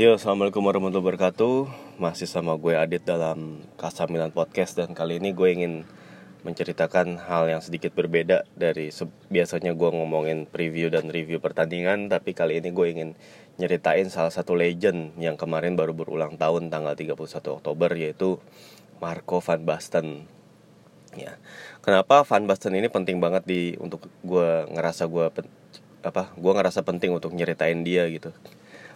Yo, assalamualaikum warahmatullahi wabarakatuh. Masih sama gue Adit dalam Kasamilan Podcast dan kali ini gue ingin menceritakan hal yang sedikit berbeda dari biasanya gue ngomongin preview dan review pertandingan, tapi kali ini gue ingin nyeritain salah satu legend yang kemarin baru berulang tahun tanggal 31 Oktober yaitu Marco van Basten. Ya, kenapa Van Basten ini penting banget di untuk gue ngerasa gue apa? Gue ngerasa penting untuk nyeritain dia gitu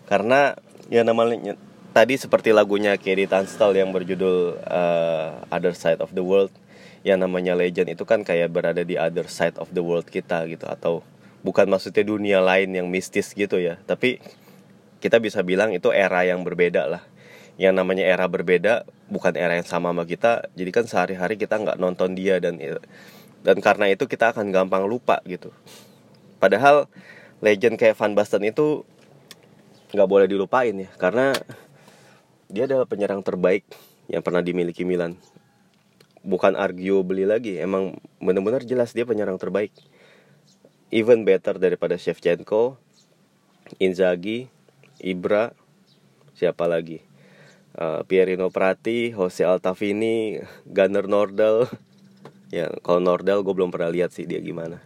karena ya namanya tadi seperti lagunya Kerry Tunstall yang berjudul uh, Other Side of the World. Yang namanya legend itu kan kayak berada di other side of the world kita gitu atau bukan maksudnya dunia lain yang mistis gitu ya. Tapi kita bisa bilang itu era yang berbeda lah. Yang namanya era berbeda bukan era yang sama sama kita. Jadi kan sehari-hari kita nggak nonton dia dan dan karena itu kita akan gampang lupa gitu. Padahal legend kayak Van Basten itu nggak boleh dilupain ya karena dia adalah penyerang terbaik yang pernah dimiliki Milan. Bukan argue beli lagi emang benar-benar jelas dia penyerang terbaik. Even better daripada Shevchenko Inzaghi Ibra siapa lagi? Uh, Pierino Prati Jose Altavini Gunnar Nordal. Ya kalau Nordal gue belum pernah lihat sih dia gimana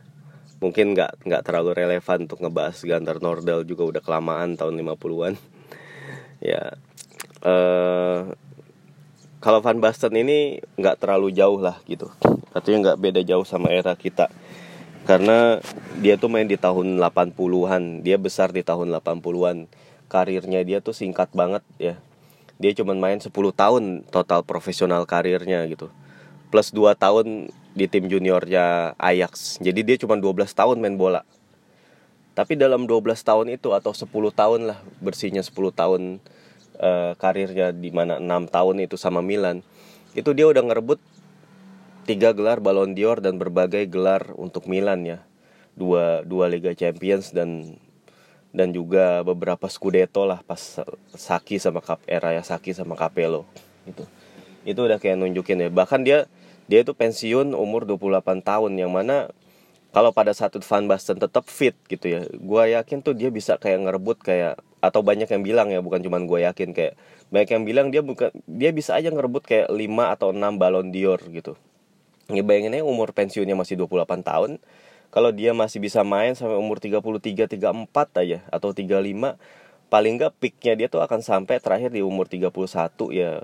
mungkin nggak nggak terlalu relevan untuk ngebahas Gantar Nordal juga udah kelamaan tahun 50-an ya uh, kalau Van Basten ini nggak terlalu jauh lah gitu. Artinya nggak beda jauh sama era kita. Karena dia tuh main di tahun 80-an dia besar di tahun 80-an karirnya dia tuh singkat banget ya. Dia cuma main 10 tahun total profesional karirnya gitu. Plus 2 tahun di tim juniornya Ajax. Jadi dia cuma 12 tahun main bola. Tapi dalam 12 tahun itu atau 10 tahun lah bersihnya 10 tahun uh, karirnya di mana 6 tahun itu sama Milan. Itu dia udah ngerebut tiga gelar Ballon d'Or dan berbagai gelar untuk Milan ya. Dua dua Liga Champions dan dan juga beberapa Scudetto lah pas Saki sama Kap era ya Saki sama Capello itu. Itu udah kayak nunjukin ya. Bahkan dia dia itu pensiun umur 28 tahun yang mana kalau pada saat itu Van Basten tetap fit gitu ya gue yakin tuh dia bisa kayak ngerebut kayak atau banyak yang bilang ya bukan cuman gue yakin kayak banyak yang bilang dia bukan dia bisa aja ngerebut kayak 5 atau 6 balon dior gitu. Ya bayangin aja umur pensiunnya masih 28 tahun kalau dia masih bisa main sampai umur 33 34 aja atau 35 paling nggak peaknya dia tuh akan sampai terakhir di umur 31 ya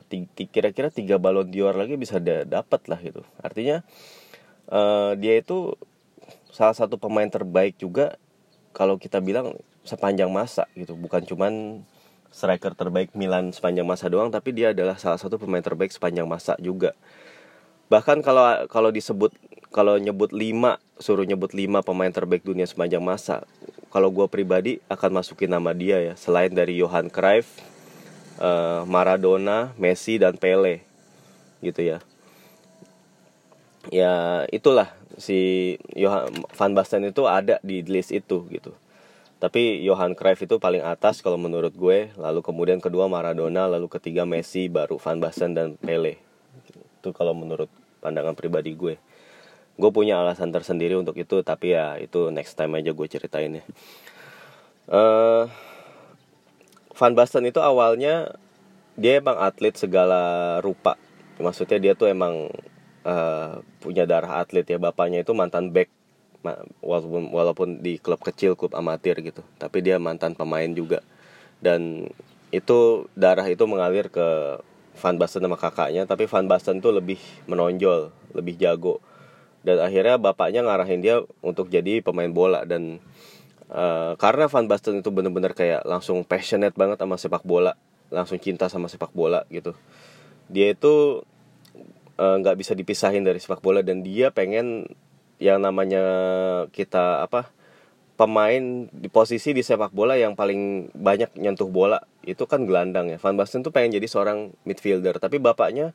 kira-kira tiga balon dior lagi bisa dapat lah gitu. Artinya uh, dia itu salah satu pemain terbaik juga kalau kita bilang sepanjang masa gitu. Bukan cuman striker terbaik Milan sepanjang masa doang tapi dia adalah salah satu pemain terbaik sepanjang masa juga. Bahkan kalau kalau disebut kalau nyebut lima suruh nyebut lima pemain terbaik dunia sepanjang masa kalau gue pribadi akan masukin nama dia ya selain dari Johan Cruyff, uh, Maradona, Messi dan Pele gitu ya. Ya itulah si Johan Van Basten itu ada di list itu gitu. Tapi Johan Cruyff itu paling atas kalau menurut gue, lalu kemudian kedua Maradona, lalu ketiga Messi, baru Van Basten dan Pele. Itu kalau menurut pandangan pribadi gue gue punya alasan tersendiri untuk itu tapi ya itu next time aja gue ceritain ya uh, Van Basten itu awalnya dia emang atlet segala rupa. Maksudnya dia tuh emang uh, punya darah atlet ya. Bapaknya itu mantan back walaupun walaupun di klub kecil klub amatir gitu. Tapi dia mantan pemain juga. Dan itu darah itu mengalir ke Van Basten sama kakaknya. Tapi Van Basten tuh lebih menonjol lebih jago dan akhirnya bapaknya ngarahin dia untuk jadi pemain bola. Dan uh, karena Van Basten itu bener-bener kayak langsung passionate banget sama sepak bola langsung cinta sama sepak bola gitu. Dia itu eh, nggak uh, bisa dipisahin dari sepak bola dan dia pengen yang namanya kita apa pemain di posisi di sepak bola yang paling banyak nyentuh bola itu kan gelandang ya. Van Basten tuh pengen jadi seorang midfielder tapi bapaknya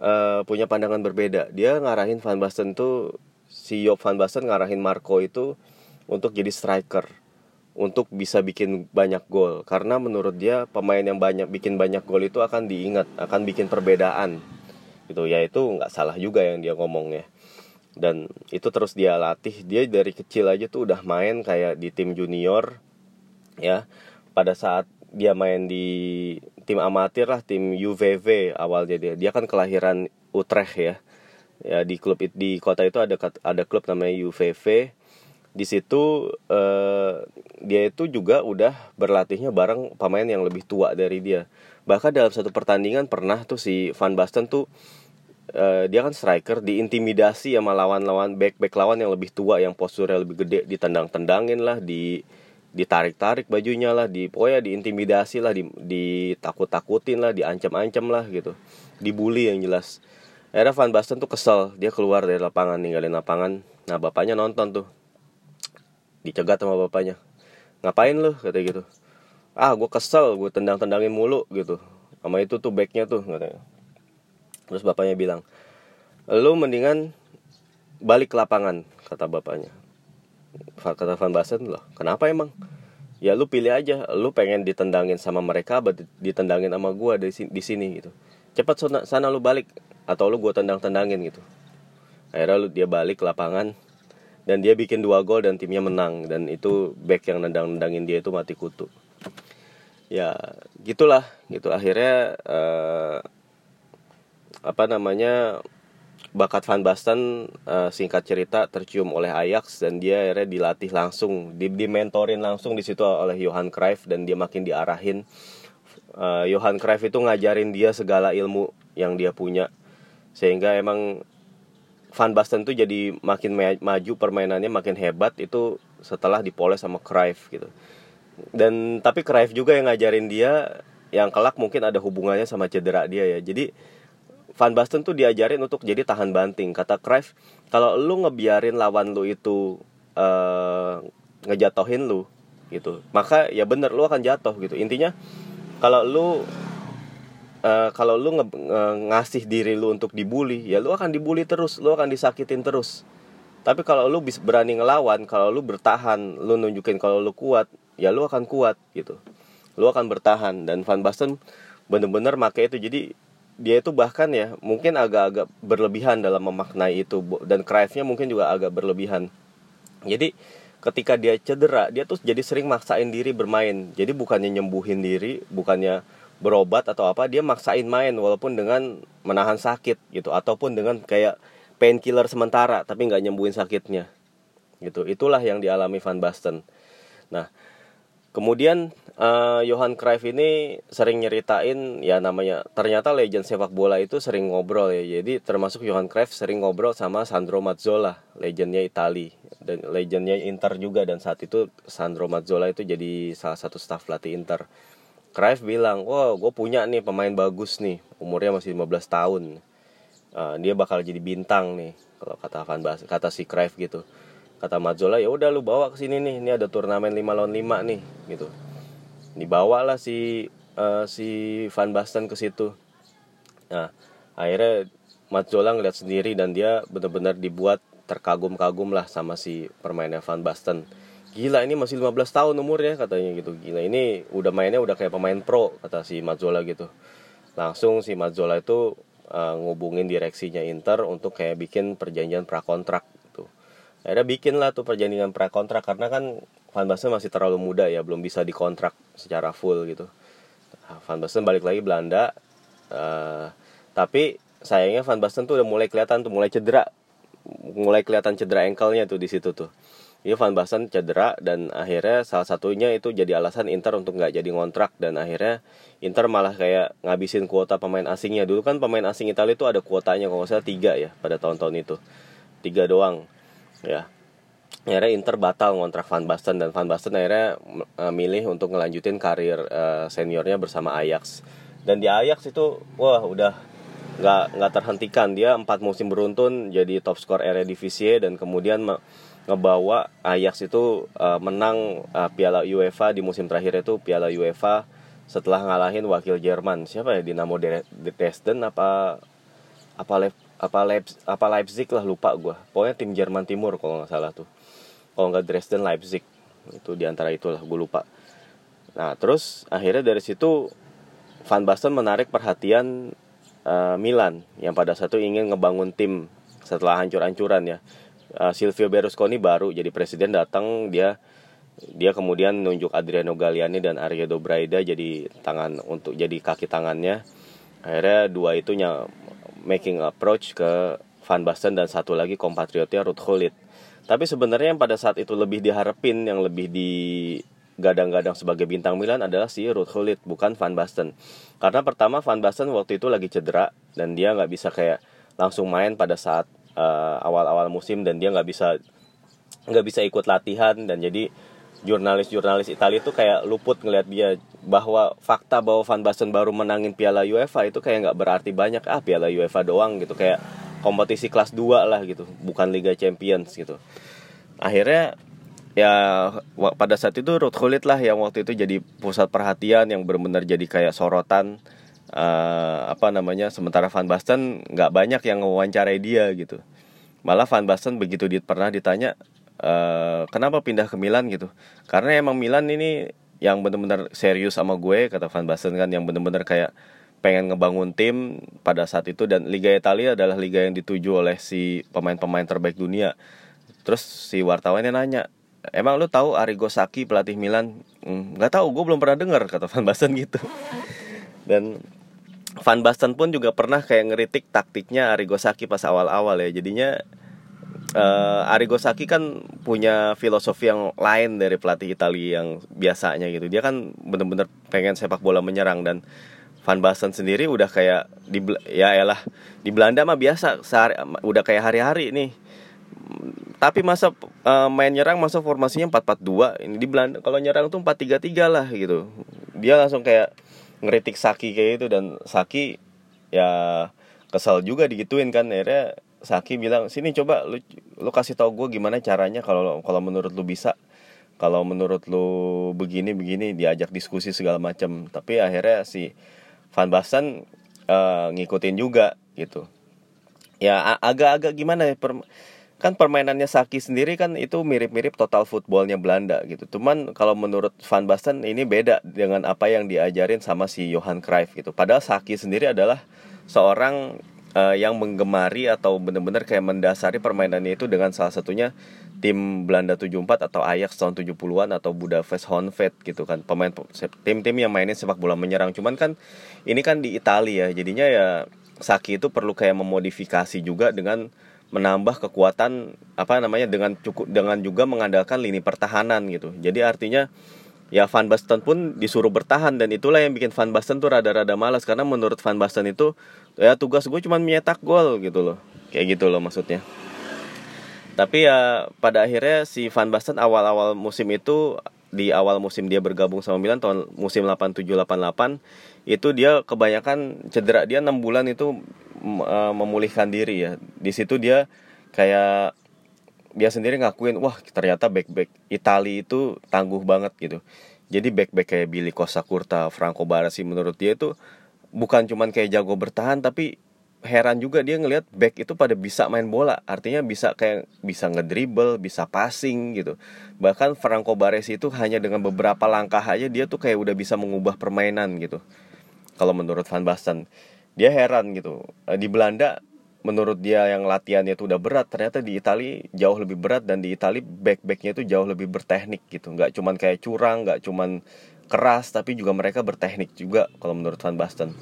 uh, punya pandangan berbeda. Dia ngarahin Van Basten tuh si Job Van Basten ngarahin Marco itu untuk jadi striker untuk bisa bikin banyak gol. Karena menurut dia pemain yang banyak bikin banyak gol itu akan diingat akan bikin perbedaan. Gitu ya itu nggak salah juga yang dia ngomongnya dan itu terus dia latih. Dia dari kecil aja tuh udah main kayak di tim junior ya. Pada saat dia main di tim amatir lah tim UVV awalnya dia dia kan kelahiran Utrecht ya. Ya di klub di kota itu ada ada klub namanya UVV di situ eh, dia itu juga udah berlatihnya bareng pemain yang lebih tua dari dia. Bahkan dalam satu pertandingan pernah tuh si Van Basten tuh eh, dia kan striker diintimidasi sama lawan-lawan back-back lawan yang lebih tua yang posturnya lebih gede ditendang-tendangin lah di ditarik-tarik bajunya lah di pokoknya diintimidasi lah di ditakut-takutin lah diancam-ancam lah gitu. Dibully yang jelas. Akhirnya Van Basten tuh kesel. Dia keluar dari lapangan ninggalin lapangan. Nah bapaknya nonton tuh. Dicegat sama bapaknya. Ngapain lu? kata gitu. Ah gue kesel gue tendang tendangin mulu gitu. Sama itu tuh backnya tuh katanya terus bapaknya bilang lu mendingan balik ke lapangan kata bapaknya kata Van Basten loh kenapa emang? Ya lu pilih aja. Lu pengen ditendangin sama mereka atau ditendangin sama gue di sini, di sini gitu. Cepat sana, sana lu balik atau lu gue tendang tendangin gitu. Akhirnya lu dia balik ke lapangan dan dia bikin dua gol dan timnya menang dan itu back yang nendang-nendangin dia itu mati kutu. Ya gitulah gitu. Akhirnya uh, apa namanya bakat Van Basten uh, singkat cerita tercium oleh Ajax dan dia akhirnya dilatih langsung di dimentorin langsung di situ oleh Johan Cruyff dan dia makin diarahin uh, Johan Cruyff itu ngajarin dia segala ilmu yang dia punya sehingga emang Van Basten tuh jadi makin maju permainannya makin hebat itu setelah dipoles sama Cruyff gitu. Dan tapi Cruyff juga yang ngajarin dia yang kelak mungkin ada hubungannya sama cedera dia ya. Jadi Van Basten tuh diajarin untuk jadi tahan banting. Kata Cruyff, kalau lu ngebiarin lawan lu itu uh, ngejatohin lu gitu, maka ya bener lu akan jatuh gitu. Intinya kalau lu uh, kalau lu nge ngasih diri lu untuk dibully ya lu akan dibully terus lu akan disakitin terus. Tapi kalau lu bisa berani ngelawan kalau lu bertahan lu nunjukin kalau lu kuat ya lu akan kuat gitu. Lu akan bertahan. Dan Van Basten bener-bener make itu. Jadi dia itu bahkan ya mungkin agak-agak berlebihan dalam memaknai itu dan Cruyffnya mungkin juga agak berlebihan. Jadi ketika dia cedera dia tuh jadi sering maksain diri bermain. Jadi bukannya nyembuhin diri bukannya berobat atau apa dia maksain main walaupun dengan menahan sakit gitu ataupun dengan kayak painkiller sementara tapi nggak nyembuhin sakitnya gitu. Itulah yang dialami Van Basten. Nah kemudian uh, Johan Cruyff ini sering nyeritain ya namanya ternyata legend sepak bola itu sering ngobrol ya jadi termasuk Johan Cruyff sering ngobrol sama Sandro Mazzola legendnya Itali dan legendnya Inter juga dan saat itu Sandro Mazzola itu jadi salah satu staff pelatih Inter Cruyff bilang, wah gue punya nih pemain bagus nih, umurnya masih 15 tahun. Uh, dia bakal jadi bintang nih, kalau kata Van kata si Cruyff gitu. Kata Mazzola, ya udah lu bawa ke sini nih, ini ada turnamen 5 lawan 5 nih, gitu. Dibawa lah si uh, si Van Basten ke situ. Nah, akhirnya Mazzola ngeliat sendiri dan dia benar-benar dibuat terkagum-kagum lah sama si permainan Van Basten gila ini masih 15 tahun umurnya katanya gitu gila ini udah mainnya udah kayak pemain pro kata si Mazzola gitu langsung si Mazzola itu uh, ngubungin direksinya Inter untuk kayak bikin perjanjian prakontrak akhirnya bikin lah tuh perjanjian prakontrak karena kan Van Basten masih terlalu muda ya belum bisa dikontrak secara full gitu. Nah, Van Basten balik lagi Belanda uh, tapi sayangnya Van Basten tuh udah mulai kelihatan tuh mulai cedera mulai kelihatan cedera ankle-nya tuh di situ tuh. Ini Van Basten cedera dan akhirnya salah satunya itu jadi alasan Inter untuk nggak jadi ngontrak dan akhirnya Inter malah kayak ngabisin kuota pemain asingnya. Dulu kan pemain asing Italia itu ada kuotanya kalau nggak salah tiga ya pada tahun-tahun itu. Tiga doang ya. Akhirnya Inter batal ngontrak Van Basten dan Van Basten akhirnya uh, milih untuk ngelanjutin karir uh, seniornya bersama Ajax. Dan di Ajax itu wah udah nggak nggak terhentikan. Dia empat musim beruntun jadi top skor Eredivisie dan kemudian ngebawa Ajax itu uh, menang uh, Piala UEFA di musim terakhir itu Piala UEFA setelah ngalahin wakil Jerman. Siapa ya Dinamo Dresden apa apa apa Leipzig, apa Leipzig lah lupa gue pokoknya tim Jerman Timur kalau nggak salah tuh. Kalau nggak Dresden Leipzig. Itu di antara itulah gue lupa. Nah terus akhirnya dari situ Van Basten menarik perhatian uh, Milan yang pada satu ingin ngebangun tim setelah hancur-hancuran ya. Uh, Silvio Berlusconi baru jadi presiden datang dia dia kemudian nunjuk Adriano Galliani dan Arya Braida jadi tangan untuk jadi kaki tangannya. Akhirnya dua itu making approach ke Van Basten dan satu lagi kompatriotnya Ruth Gullit. Tapi sebenarnya yang pada saat itu lebih diharapin yang lebih di gadang-gadang sebagai bintang Milan adalah si Ruth Gullit bukan Van Basten. Karena pertama Van Basten waktu itu lagi cedera dan dia nggak bisa kayak langsung main pada saat uh, awal-awal musim dan dia nggak bisa nggak bisa ikut latihan dan jadi jurnalis-jurnalis Italia itu kayak luput ngelihat dia bahwa fakta bahwa Van Basten baru menangin Piala UEFA itu kayak nggak berarti banyak ah Piala UEFA doang gitu kayak kompetisi kelas 2 lah gitu bukan Liga Champions gitu. Akhirnya ya pada saat itu Ruth Gullit lah yang waktu itu jadi pusat perhatian yang benar-benar jadi kayak sorotan uh, apa namanya sementara Van Basten nggak banyak yang mewawancarai dia gitu. Malah Van Basten begitu di, pernah ditanya uh, kenapa pindah ke Milan gitu karena emang Milan ini yang benar-benar serius sama gue kata Van Basten kan yang benar-benar kayak pengen ngebangun tim pada saat itu dan Liga Italia adalah liga yang dituju oleh si pemain-pemain terbaik dunia. Terus si wartawannya nanya, emang lu tahu Arrigo Sacchi pelatih Milan? Hmm, nggak tahu, gue belum pernah dengar kata Van Basten gitu. Dan Van Basten pun juga pernah kayak ngeritik taktiknya Arrigo Sacchi pas awal-awal ya. Jadinya uh, Arrigo Sacchi kan punya filosofi yang lain dari pelatih Italia yang biasanya gitu. Dia kan bener-bener pengen sepak bola menyerang dan Van Basten sendiri udah kayak di ya elah di Belanda mah biasa sehari, udah kayak hari-hari nih tapi masa uh, main nyerang masa formasinya 4-4-2 ini di Belanda kalau nyerang tuh 4-3-3 lah gitu dia langsung kayak ngeritik Saki kayak itu dan Saki ya kesal juga digituin kan akhirnya Saki bilang sini coba lu lu kasih tau gue gimana caranya kalau kalau menurut lu bisa kalau menurut lu begini begini diajak diskusi segala macam tapi akhirnya si Van Basten uh, ngikutin juga gitu ya agak-agak gimana ya per, kan permainannya Saki sendiri kan itu mirip-mirip total footballnya Belanda gitu. Cuman kalau menurut Van Basten ini beda dengan apa yang diajarin sama si Johan Cruyff gitu. Padahal Saki sendiri adalah seorang uh, yang menggemari atau benar-benar kayak mendasari permainannya itu dengan salah satunya tim Belanda 74 atau Ajax tahun 70-an atau Budapest Honved gitu kan. Pemain tim-tim yang mainin sepak bola menyerang. Cuman kan ini kan di Italia ya jadinya ya Saki itu perlu kayak memodifikasi juga dengan menambah kekuatan apa namanya dengan cukup dengan juga mengandalkan lini pertahanan gitu. Jadi artinya ya Van Basten pun disuruh bertahan dan itulah yang bikin Van Basten tuh rada-rada malas karena menurut Van Basten itu ya tugas gue cuma menyetak gol gitu loh. Kayak gitu loh maksudnya. Tapi ya pada akhirnya si Van Basten awal-awal musim itu di awal musim dia bergabung sama Milan tahun musim 87-88 itu dia kebanyakan cedera dia enam bulan itu uh, memulihkan diri ya. Di situ dia kayak dia sendiri ngakuin wah ternyata back back Itali itu tangguh banget gitu. Jadi back back kayak Billy Costa Curta Franco Baresi menurut dia itu bukan cuman kayak jago bertahan tapi heran juga dia ngelihat back itu pada bisa main bola. Artinya bisa kayak bisa ngedribble bisa passing gitu. Bahkan Franco Baresi itu hanya dengan beberapa langkah aja dia tuh kayak udah bisa mengubah permainan gitu. Kalau menurut Van Basten dia heran gitu. Di Belanda menurut dia yang latihannya itu udah berat ternyata di Italia jauh lebih berat dan di Italia back backnya itu jauh lebih berteknik gitu nggak cuman kayak curang nggak cuman keras tapi juga mereka berteknik juga kalau menurut Van Basten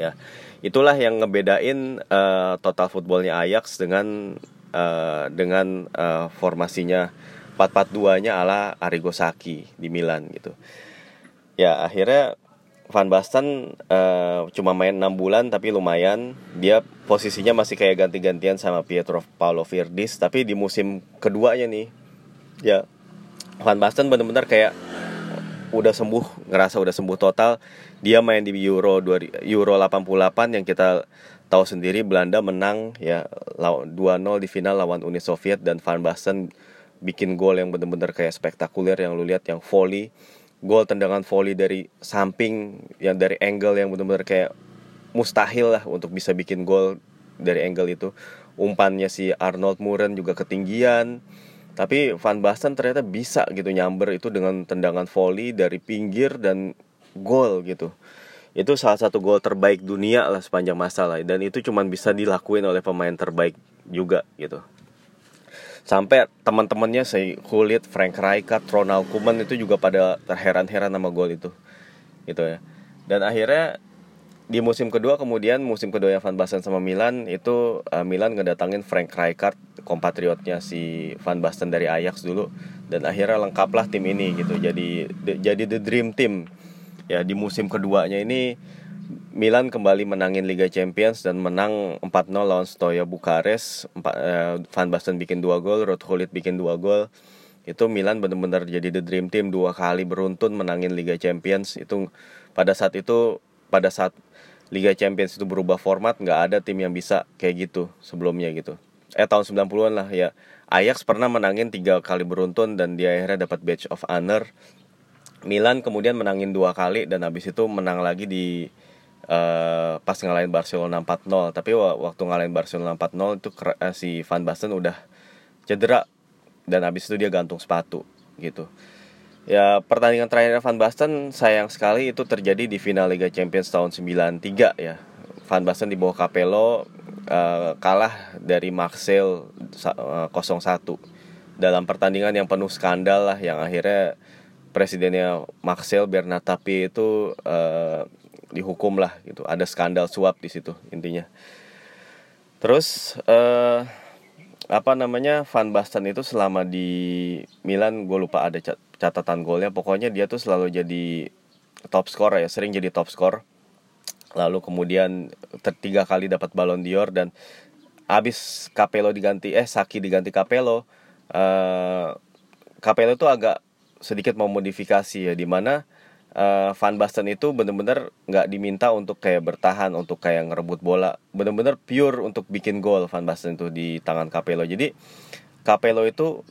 ya itulah yang ngebedain uh, total footballnya Ajax dengan uh, dengan uh, formasinya 4-4-2-nya ala Arrigo Sacchi di Milan gitu. Ya akhirnya Van Basten uh, cuma main 6 bulan tapi lumayan. Dia posisinya masih kayak ganti-gantian sama Pietro Paolo Virdis. Tapi di musim keduanya nih ya Van Basten benar-benar kayak udah sembuh ngerasa udah sembuh total. Dia main di Euro 2 Euro 88 yang kita tahu sendiri Belanda menang ya 2-0 di final lawan Uni Soviet. Dan Van Basten bikin gol yang bener-bener kayak spektakuler yang lu lihat yang volley gol tendangan volley dari samping yang dari angle yang bener-bener kayak mustahil lah untuk bisa bikin gol dari angle itu. Umpannya si Arnold Muren juga ketinggian. Tapi Van Basten ternyata bisa gitu nyamber itu dengan tendangan volley dari pinggir dan gol gitu. Itu salah satu gol terbaik dunia lah sepanjang masa lah. Dan itu cuma bisa dilakuin oleh pemain terbaik juga gitu sampai teman-temannya si Hulit, Frank Rijkaard, Ronald Koeman itu juga pada terheran-heran sama gol itu. Gitu ya. Dan akhirnya di musim kedua kemudian musim kedua Van Basten sama Milan itu uh, Milan ngedatangin Frank Rijkaard kompatriotnya si Van Basten dari Ajax dulu. Dan akhirnya lengkaplah tim ini gitu. Jadi de, jadi the dream team. Ya di musim keduanya ini Milan kembali menangin Liga Champions dan menang 4-0 lawan Stoya Bukares uh, Van Basten bikin dua gol Ruud Gullit bikin dua gol. Itu Milan benar-benar jadi the dream team. Dua kali beruntun menangin Liga Champions. Itu pada saat itu pada saat Liga Champions itu berubah format nggak ada tim yang bisa kayak gitu sebelumnya gitu. Eh tahun 90-an lah ya. Ajax pernah menangin tiga kali beruntun dan dia akhirnya dapat badge of honor. Milan kemudian menangin dua kali dan habis itu menang lagi di uh, pas ngalahin Barcelona 4-0 tapi waktu ngalahin Barcelona 4-0 itu uh, si Van Basten udah cedera. Dan habis itu dia gantung sepatu gitu. Ya pertandingan terakhir Van Basten sayang sekali itu terjadi di final Liga Champions tahun 93 ya. Van Basten di bawah Capello uh, kalah dari Marcel uh, 0-1 dalam pertandingan yang penuh skandal lah yang akhirnya presidennya Marcel Bernard Tapie itu uh, dihukum lah gitu. Ada skandal suap di situ intinya. Terus uh, apa namanya Van Basten itu selama di Milan gue lupa ada cat catatan golnya pokoknya dia tuh selalu jadi top score ya sering jadi top score lalu kemudian tiga kali dapat Ballon d'Or dan abis Capello diganti eh Saki diganti Capello uh, Capello tuh agak sedikit memodifikasi ya di mana uh, Van Basten itu bener-bener nggak diminta untuk kayak bertahan untuk kayak ngerebut bola bener-bener pure untuk bikin gol Van Basten itu di tangan Capello jadi Capello itu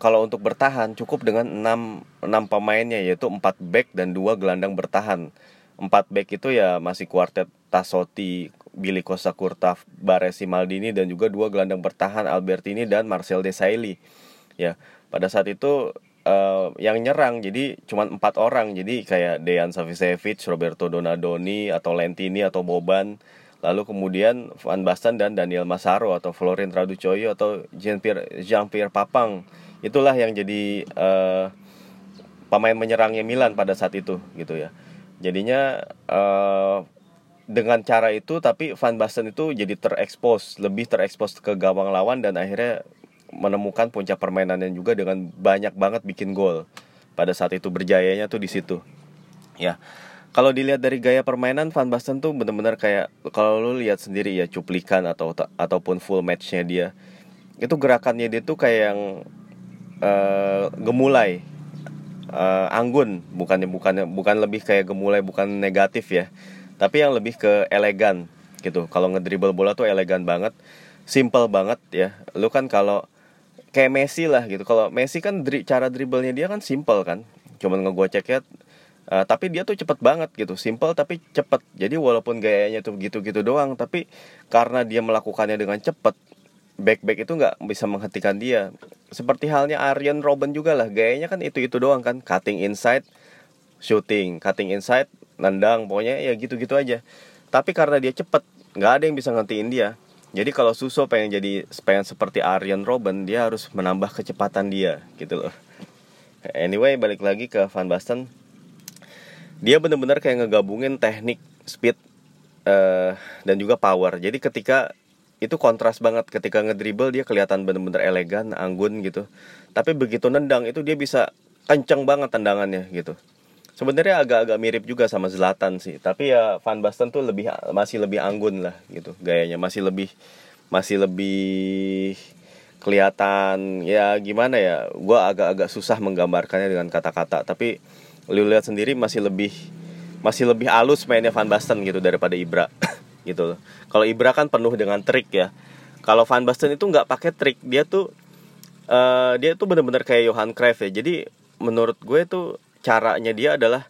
kalau untuk bertahan cukup dengan 6, 6 pemainnya yaitu 4 back dan 2 gelandang bertahan. 4 back itu ya masih kuartet Tassotti, Billy Costa Curta, Baresi Maldini dan juga dua gelandang bertahan Albertini dan Marcel Desailly. Ya, pada saat itu uh, yang nyerang. Jadi cuma empat orang. Jadi kayak Dejan Savicevic, Roberto Donadoni atau Lentini atau Boban. Lalu kemudian Van Basten dan Daniel Masaro atau Florin Raducoyo atau Jean-Pierre Jean-Pierre Papang. Itulah yang jadi uh, pemain menyerangnya Milan pada saat itu gitu ya. Jadinya uh, dengan cara itu tapi Van Basten itu jadi terekspos lebih terekspos ke gawang lawan dan akhirnya menemukan puncak permainannya juga dengan banyak banget bikin gol. Pada saat itu berjayanya tuh di situ. Ya. Kalau dilihat dari gaya permainan Van Basten tuh bener-bener kayak kalau lu lihat sendiri ya cuplikan atau ataupun full matchnya dia itu gerakannya dia tuh kayak yang uh, gemulai. Uh, anggun. Bukannya bukannya bukan lebih kayak gemulai bukan negatif ya. Tapi yang lebih ke elegan gitu. Kalau ngedribble bola tuh elegan banget simple banget ya. Lu kan kalau kayak Messi lah gitu kalau Messi kan dri cara dribblenya dia kan simple kan cuman ngegoceknya Uh, tapi dia tuh cepet banget gitu, simple tapi cepet. Jadi walaupun gayanya tuh gitu-gitu doang, tapi karena dia melakukannya dengan cepet, back-back itu nggak bisa menghentikan dia. Seperti halnya Aryan Robben juga lah, gayanya kan itu-itu doang kan, cutting inside, shooting, cutting inside, nendang, pokoknya ya gitu-gitu aja. Tapi karena dia cepet, nggak ada yang bisa ngentiin dia. Jadi kalau Suso pengen jadi pengen seperti Aryan Robben, dia harus menambah kecepatan dia gitu loh. Anyway, balik lagi ke Van Basten. Dia bener-bener kayak ngegabungin teknik, speed, uh, dan juga power. Jadi ketika itu kontras banget ketika ngedribble dia kelihatan bener-bener elegan, anggun gitu. Tapi begitu nendang itu dia bisa kenceng banget tendangannya gitu. Sebenarnya agak-agak mirip juga sama Zlatan sih, tapi ya Van Basten tuh lebih masih lebih anggun lah gitu gayanya, masih lebih masih lebih kelihatan. Ya gimana ya? Gue agak-agak susah menggambarkannya dengan kata-kata. Tapi lu lihat sendiri masih lebih masih lebih halus mainnya Van Basten gitu daripada Ibra. Gitu loh. Kalau Ibra kan penuh dengan trik ya. Kalau Van Basten itu nggak pakai trik, dia tuh uh, dia tuh bener-bener kayak Johan Cruyff ya. Jadi menurut gue tuh caranya dia adalah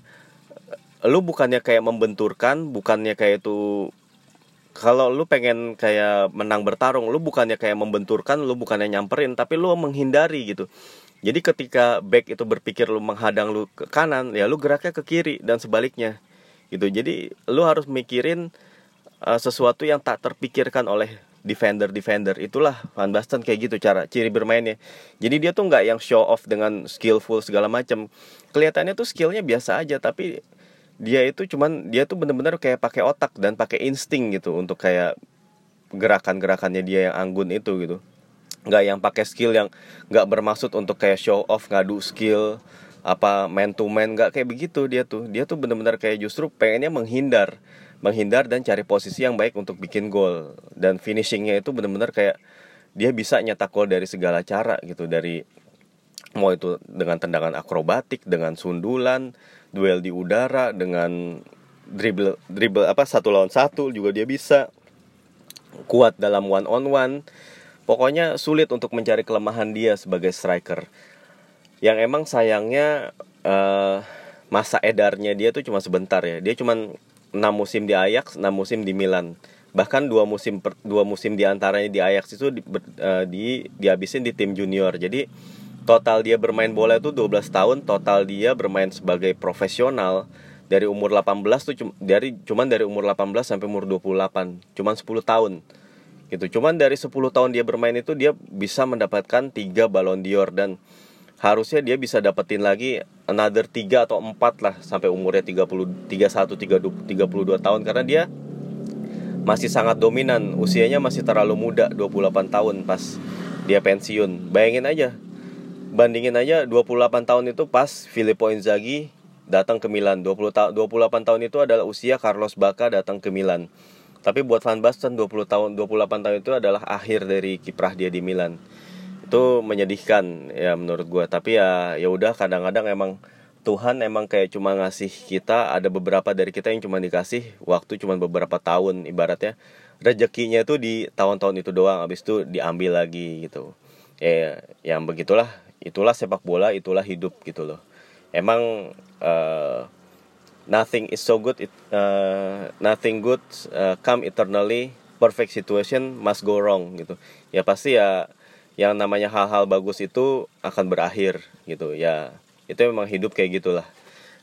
lu bukannya kayak membenturkan, bukannya kayak itu kalau lu pengen kayak menang bertarung, lu bukannya kayak membenturkan, lu bukannya nyamperin, tapi lu menghindari gitu. Jadi ketika back itu berpikir lu menghadang lu ke kanan, ya lu geraknya ke kiri dan sebaliknya. Gitu. Jadi lu harus mikirin uh, sesuatu yang tak terpikirkan oleh defender defender itulah Van Basten kayak gitu cara ciri bermainnya. Jadi dia tuh nggak yang show off dengan skillful segala macam kelihatannya tuh skillnya biasa aja tapi dia itu cuman dia tuh bener-bener kayak pakai otak dan pakai insting gitu untuk kayak gerakan-gerakannya dia yang anggun itu gitu. Nggak yang pakai skill yang nggak bermaksud untuk kayak show off ngadu skill apa man to man nggak kayak begitu dia tuh. Dia tuh benar-benar kayak justru pengennya menghindar menghindar dan cari posisi yang baik untuk bikin gol. Dan finishingnya itu benar-benar kayak dia bisa nyetak gol dari segala cara gitu. Dari mau itu dengan tendangan akrobatik dengan sundulan duel di udara dengan dribble dribble apa satu lawan satu juga dia bisa. Kuat dalam one on one. Pokoknya sulit untuk mencari kelemahan dia sebagai striker. Yang emang sayangnya uh, masa edarnya dia tuh cuma sebentar ya. Dia cuma 6 musim di Ajax 6 musim di Milan. Bahkan dua musim per, dua musim di antaranya di Ajax itu di, uh, di dihabisin di tim junior. Jadi total dia bermain bola itu 12 tahun total dia bermain sebagai profesional. Dari umur 18 tuh cuma dari cuman dari umur 18 sampai umur 28 cuman 10 tahun. Gitu. Cuman dari 10 tahun dia bermain itu dia bisa mendapatkan 3 Ballon d'Or. Dan harusnya dia bisa dapetin lagi another 3 atau 4 lah sampai umurnya 30 31 30 32 tahun. Karena dia masih sangat dominan. Usianya masih terlalu muda 28 tahun pas dia pensiun. Bayangin aja bandingin aja 28 tahun itu pas Filippo Inzaghi datang ke Milan. 20 ta 28 tahun itu adalah usia Carlos Bacca datang ke Milan. Tapi buat Van Basten 20 tahun 28 tahun itu adalah akhir dari kiprah dia di Milan itu menyedihkan ya menurut gue tapi ya ya udah kadang-kadang emang Tuhan emang kayak cuma ngasih kita ada beberapa dari kita yang cuma dikasih waktu cuma beberapa tahun. Ibaratnya rezekinya itu di tahun-tahun itu doang habis itu diambil lagi gitu. Ya yang begitulah. Itulah sepak bola itulah hidup gitu loh. Emang uh, nothing is so good it, uh, nothing good uh, come eternally perfect situation must go wrong gitu. Ya pasti ya yang namanya hal-hal bagus itu akan berakhir gitu ya. Itu memang hidup kayak gitulah.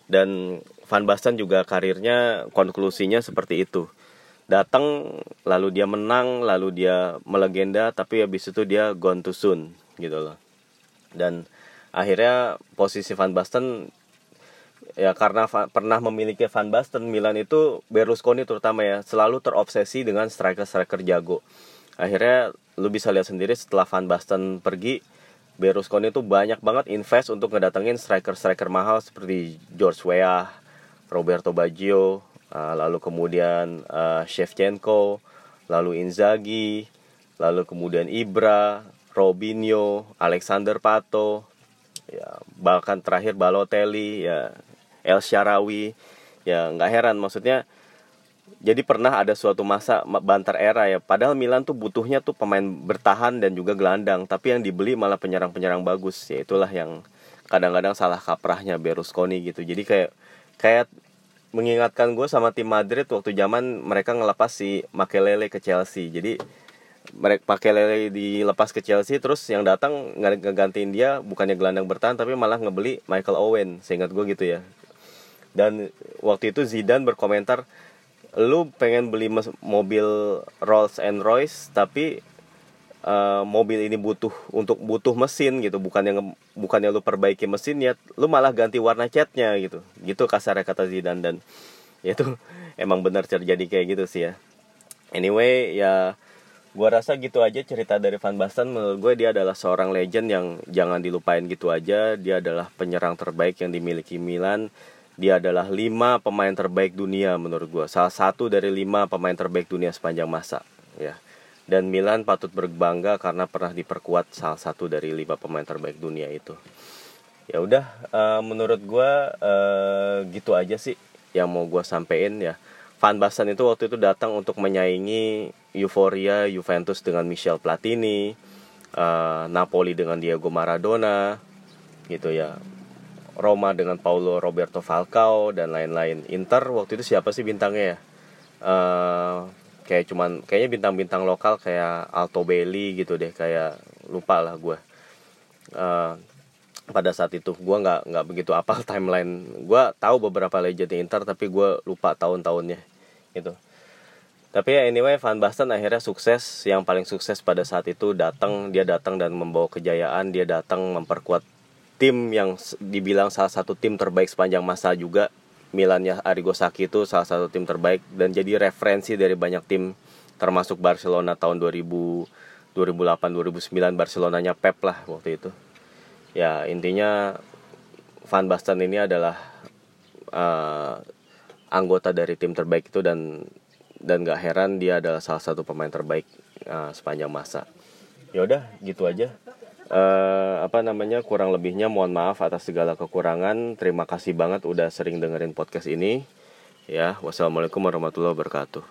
Dan Van Basten juga karirnya konklusinya seperti itu. Datang lalu dia menang lalu dia melegenda tapi habis itu dia gone too soon gitu loh. Dan akhirnya posisi Van Basten ya karena pernah memiliki Van Basten Milan itu Berlusconi terutama ya selalu terobsesi dengan striker-striker jago akhirnya lu bisa lihat sendiri setelah Van Basten pergi Berlusconi itu banyak banget invest untuk ngedatengin striker-striker mahal seperti George Weah, Roberto Baggio, uh, lalu kemudian uh, Shevchenko, lalu Inzaghi, lalu kemudian Ibra, Robinho, Alexander Pato, ya bahkan terakhir Balotelli, ya El Sharawi, ya nggak heran maksudnya jadi pernah ada suatu masa bantar era ya. Padahal Milan tuh butuhnya tuh pemain bertahan dan juga gelandang. Tapi yang dibeli malah penyerang-penyerang bagus. Ya itulah yang kadang-kadang salah kaprahnya Berlusconi gitu. Jadi kayak kayak mengingatkan gue sama tim Madrid waktu zaman mereka ngelepas si Makelele ke Chelsea. Jadi mereka pakai lele dilepas ke Chelsea terus yang datang ngegantiin dia bukannya gelandang bertahan tapi malah ngebeli Michael Owen. Seingat gue gitu ya. Dan waktu itu Zidane berkomentar lu pengen beli mobil Rolls and Royce tapi uh, mobil ini butuh untuk butuh mesin gitu. Bukan yang bukannya lu perbaiki mesinnya lu malah ganti warna catnya gitu. Gitu kasarnya kata Zidane dan ya itu emang benar terjadi kayak gitu sih ya. Anyway ya gua rasa gitu aja cerita dari Van Basten. Menurut gue dia adalah seorang legend yang jangan dilupain gitu aja. Dia adalah penyerang terbaik yang dimiliki Milan dia adalah lima pemain terbaik dunia menurut gue salah satu dari lima pemain terbaik dunia sepanjang masa ya. Dan Milan patut berbangga karena pernah diperkuat salah satu dari lima pemain terbaik dunia itu. Ya udah uh, menurut gue uh, gitu aja sih yang mau gue sampein ya. Van Basten itu waktu itu datang untuk menyaingi euforia Juventus dengan Michel Platini uh, Napoli dengan Diego Maradona gitu ya Roma dengan Paulo Roberto Falcao dan lain-lain. Inter waktu itu siapa sih bintangnya ya? Uh, kayak cuman kayaknya bintang-bintang lokal kayak Alto Belli gitu deh kayak lupa lah gue. Uh, pada saat itu gue nggak nggak begitu apal timeline gue tahu beberapa legend Inter tapi gue lupa tahun-tahunnya gitu tapi ya anyway Van Basten akhirnya sukses yang paling sukses pada saat itu datang dia datang dan membawa kejayaan dia datang memperkuat tim yang dibilang salah satu tim terbaik sepanjang masa juga. Milannya Arrigo Sacchi itu salah satu tim terbaik dan jadi referensi dari banyak tim termasuk Barcelona tahun 2000 2008 2009 Barcelonanya Pep lah waktu itu. Ya intinya Van Basten ini adalah uh, anggota dari tim terbaik itu dan dan gak heran dia adalah salah satu pemain terbaik uh, sepanjang masa. Ya udah gitu aja uh, apa namanya kurang lebihnya mohon maaf atas segala kekurangan. Terima kasih banget udah sering dengerin podcast ini. Ya wassalamualaikum warahmatullahi wabarakatuh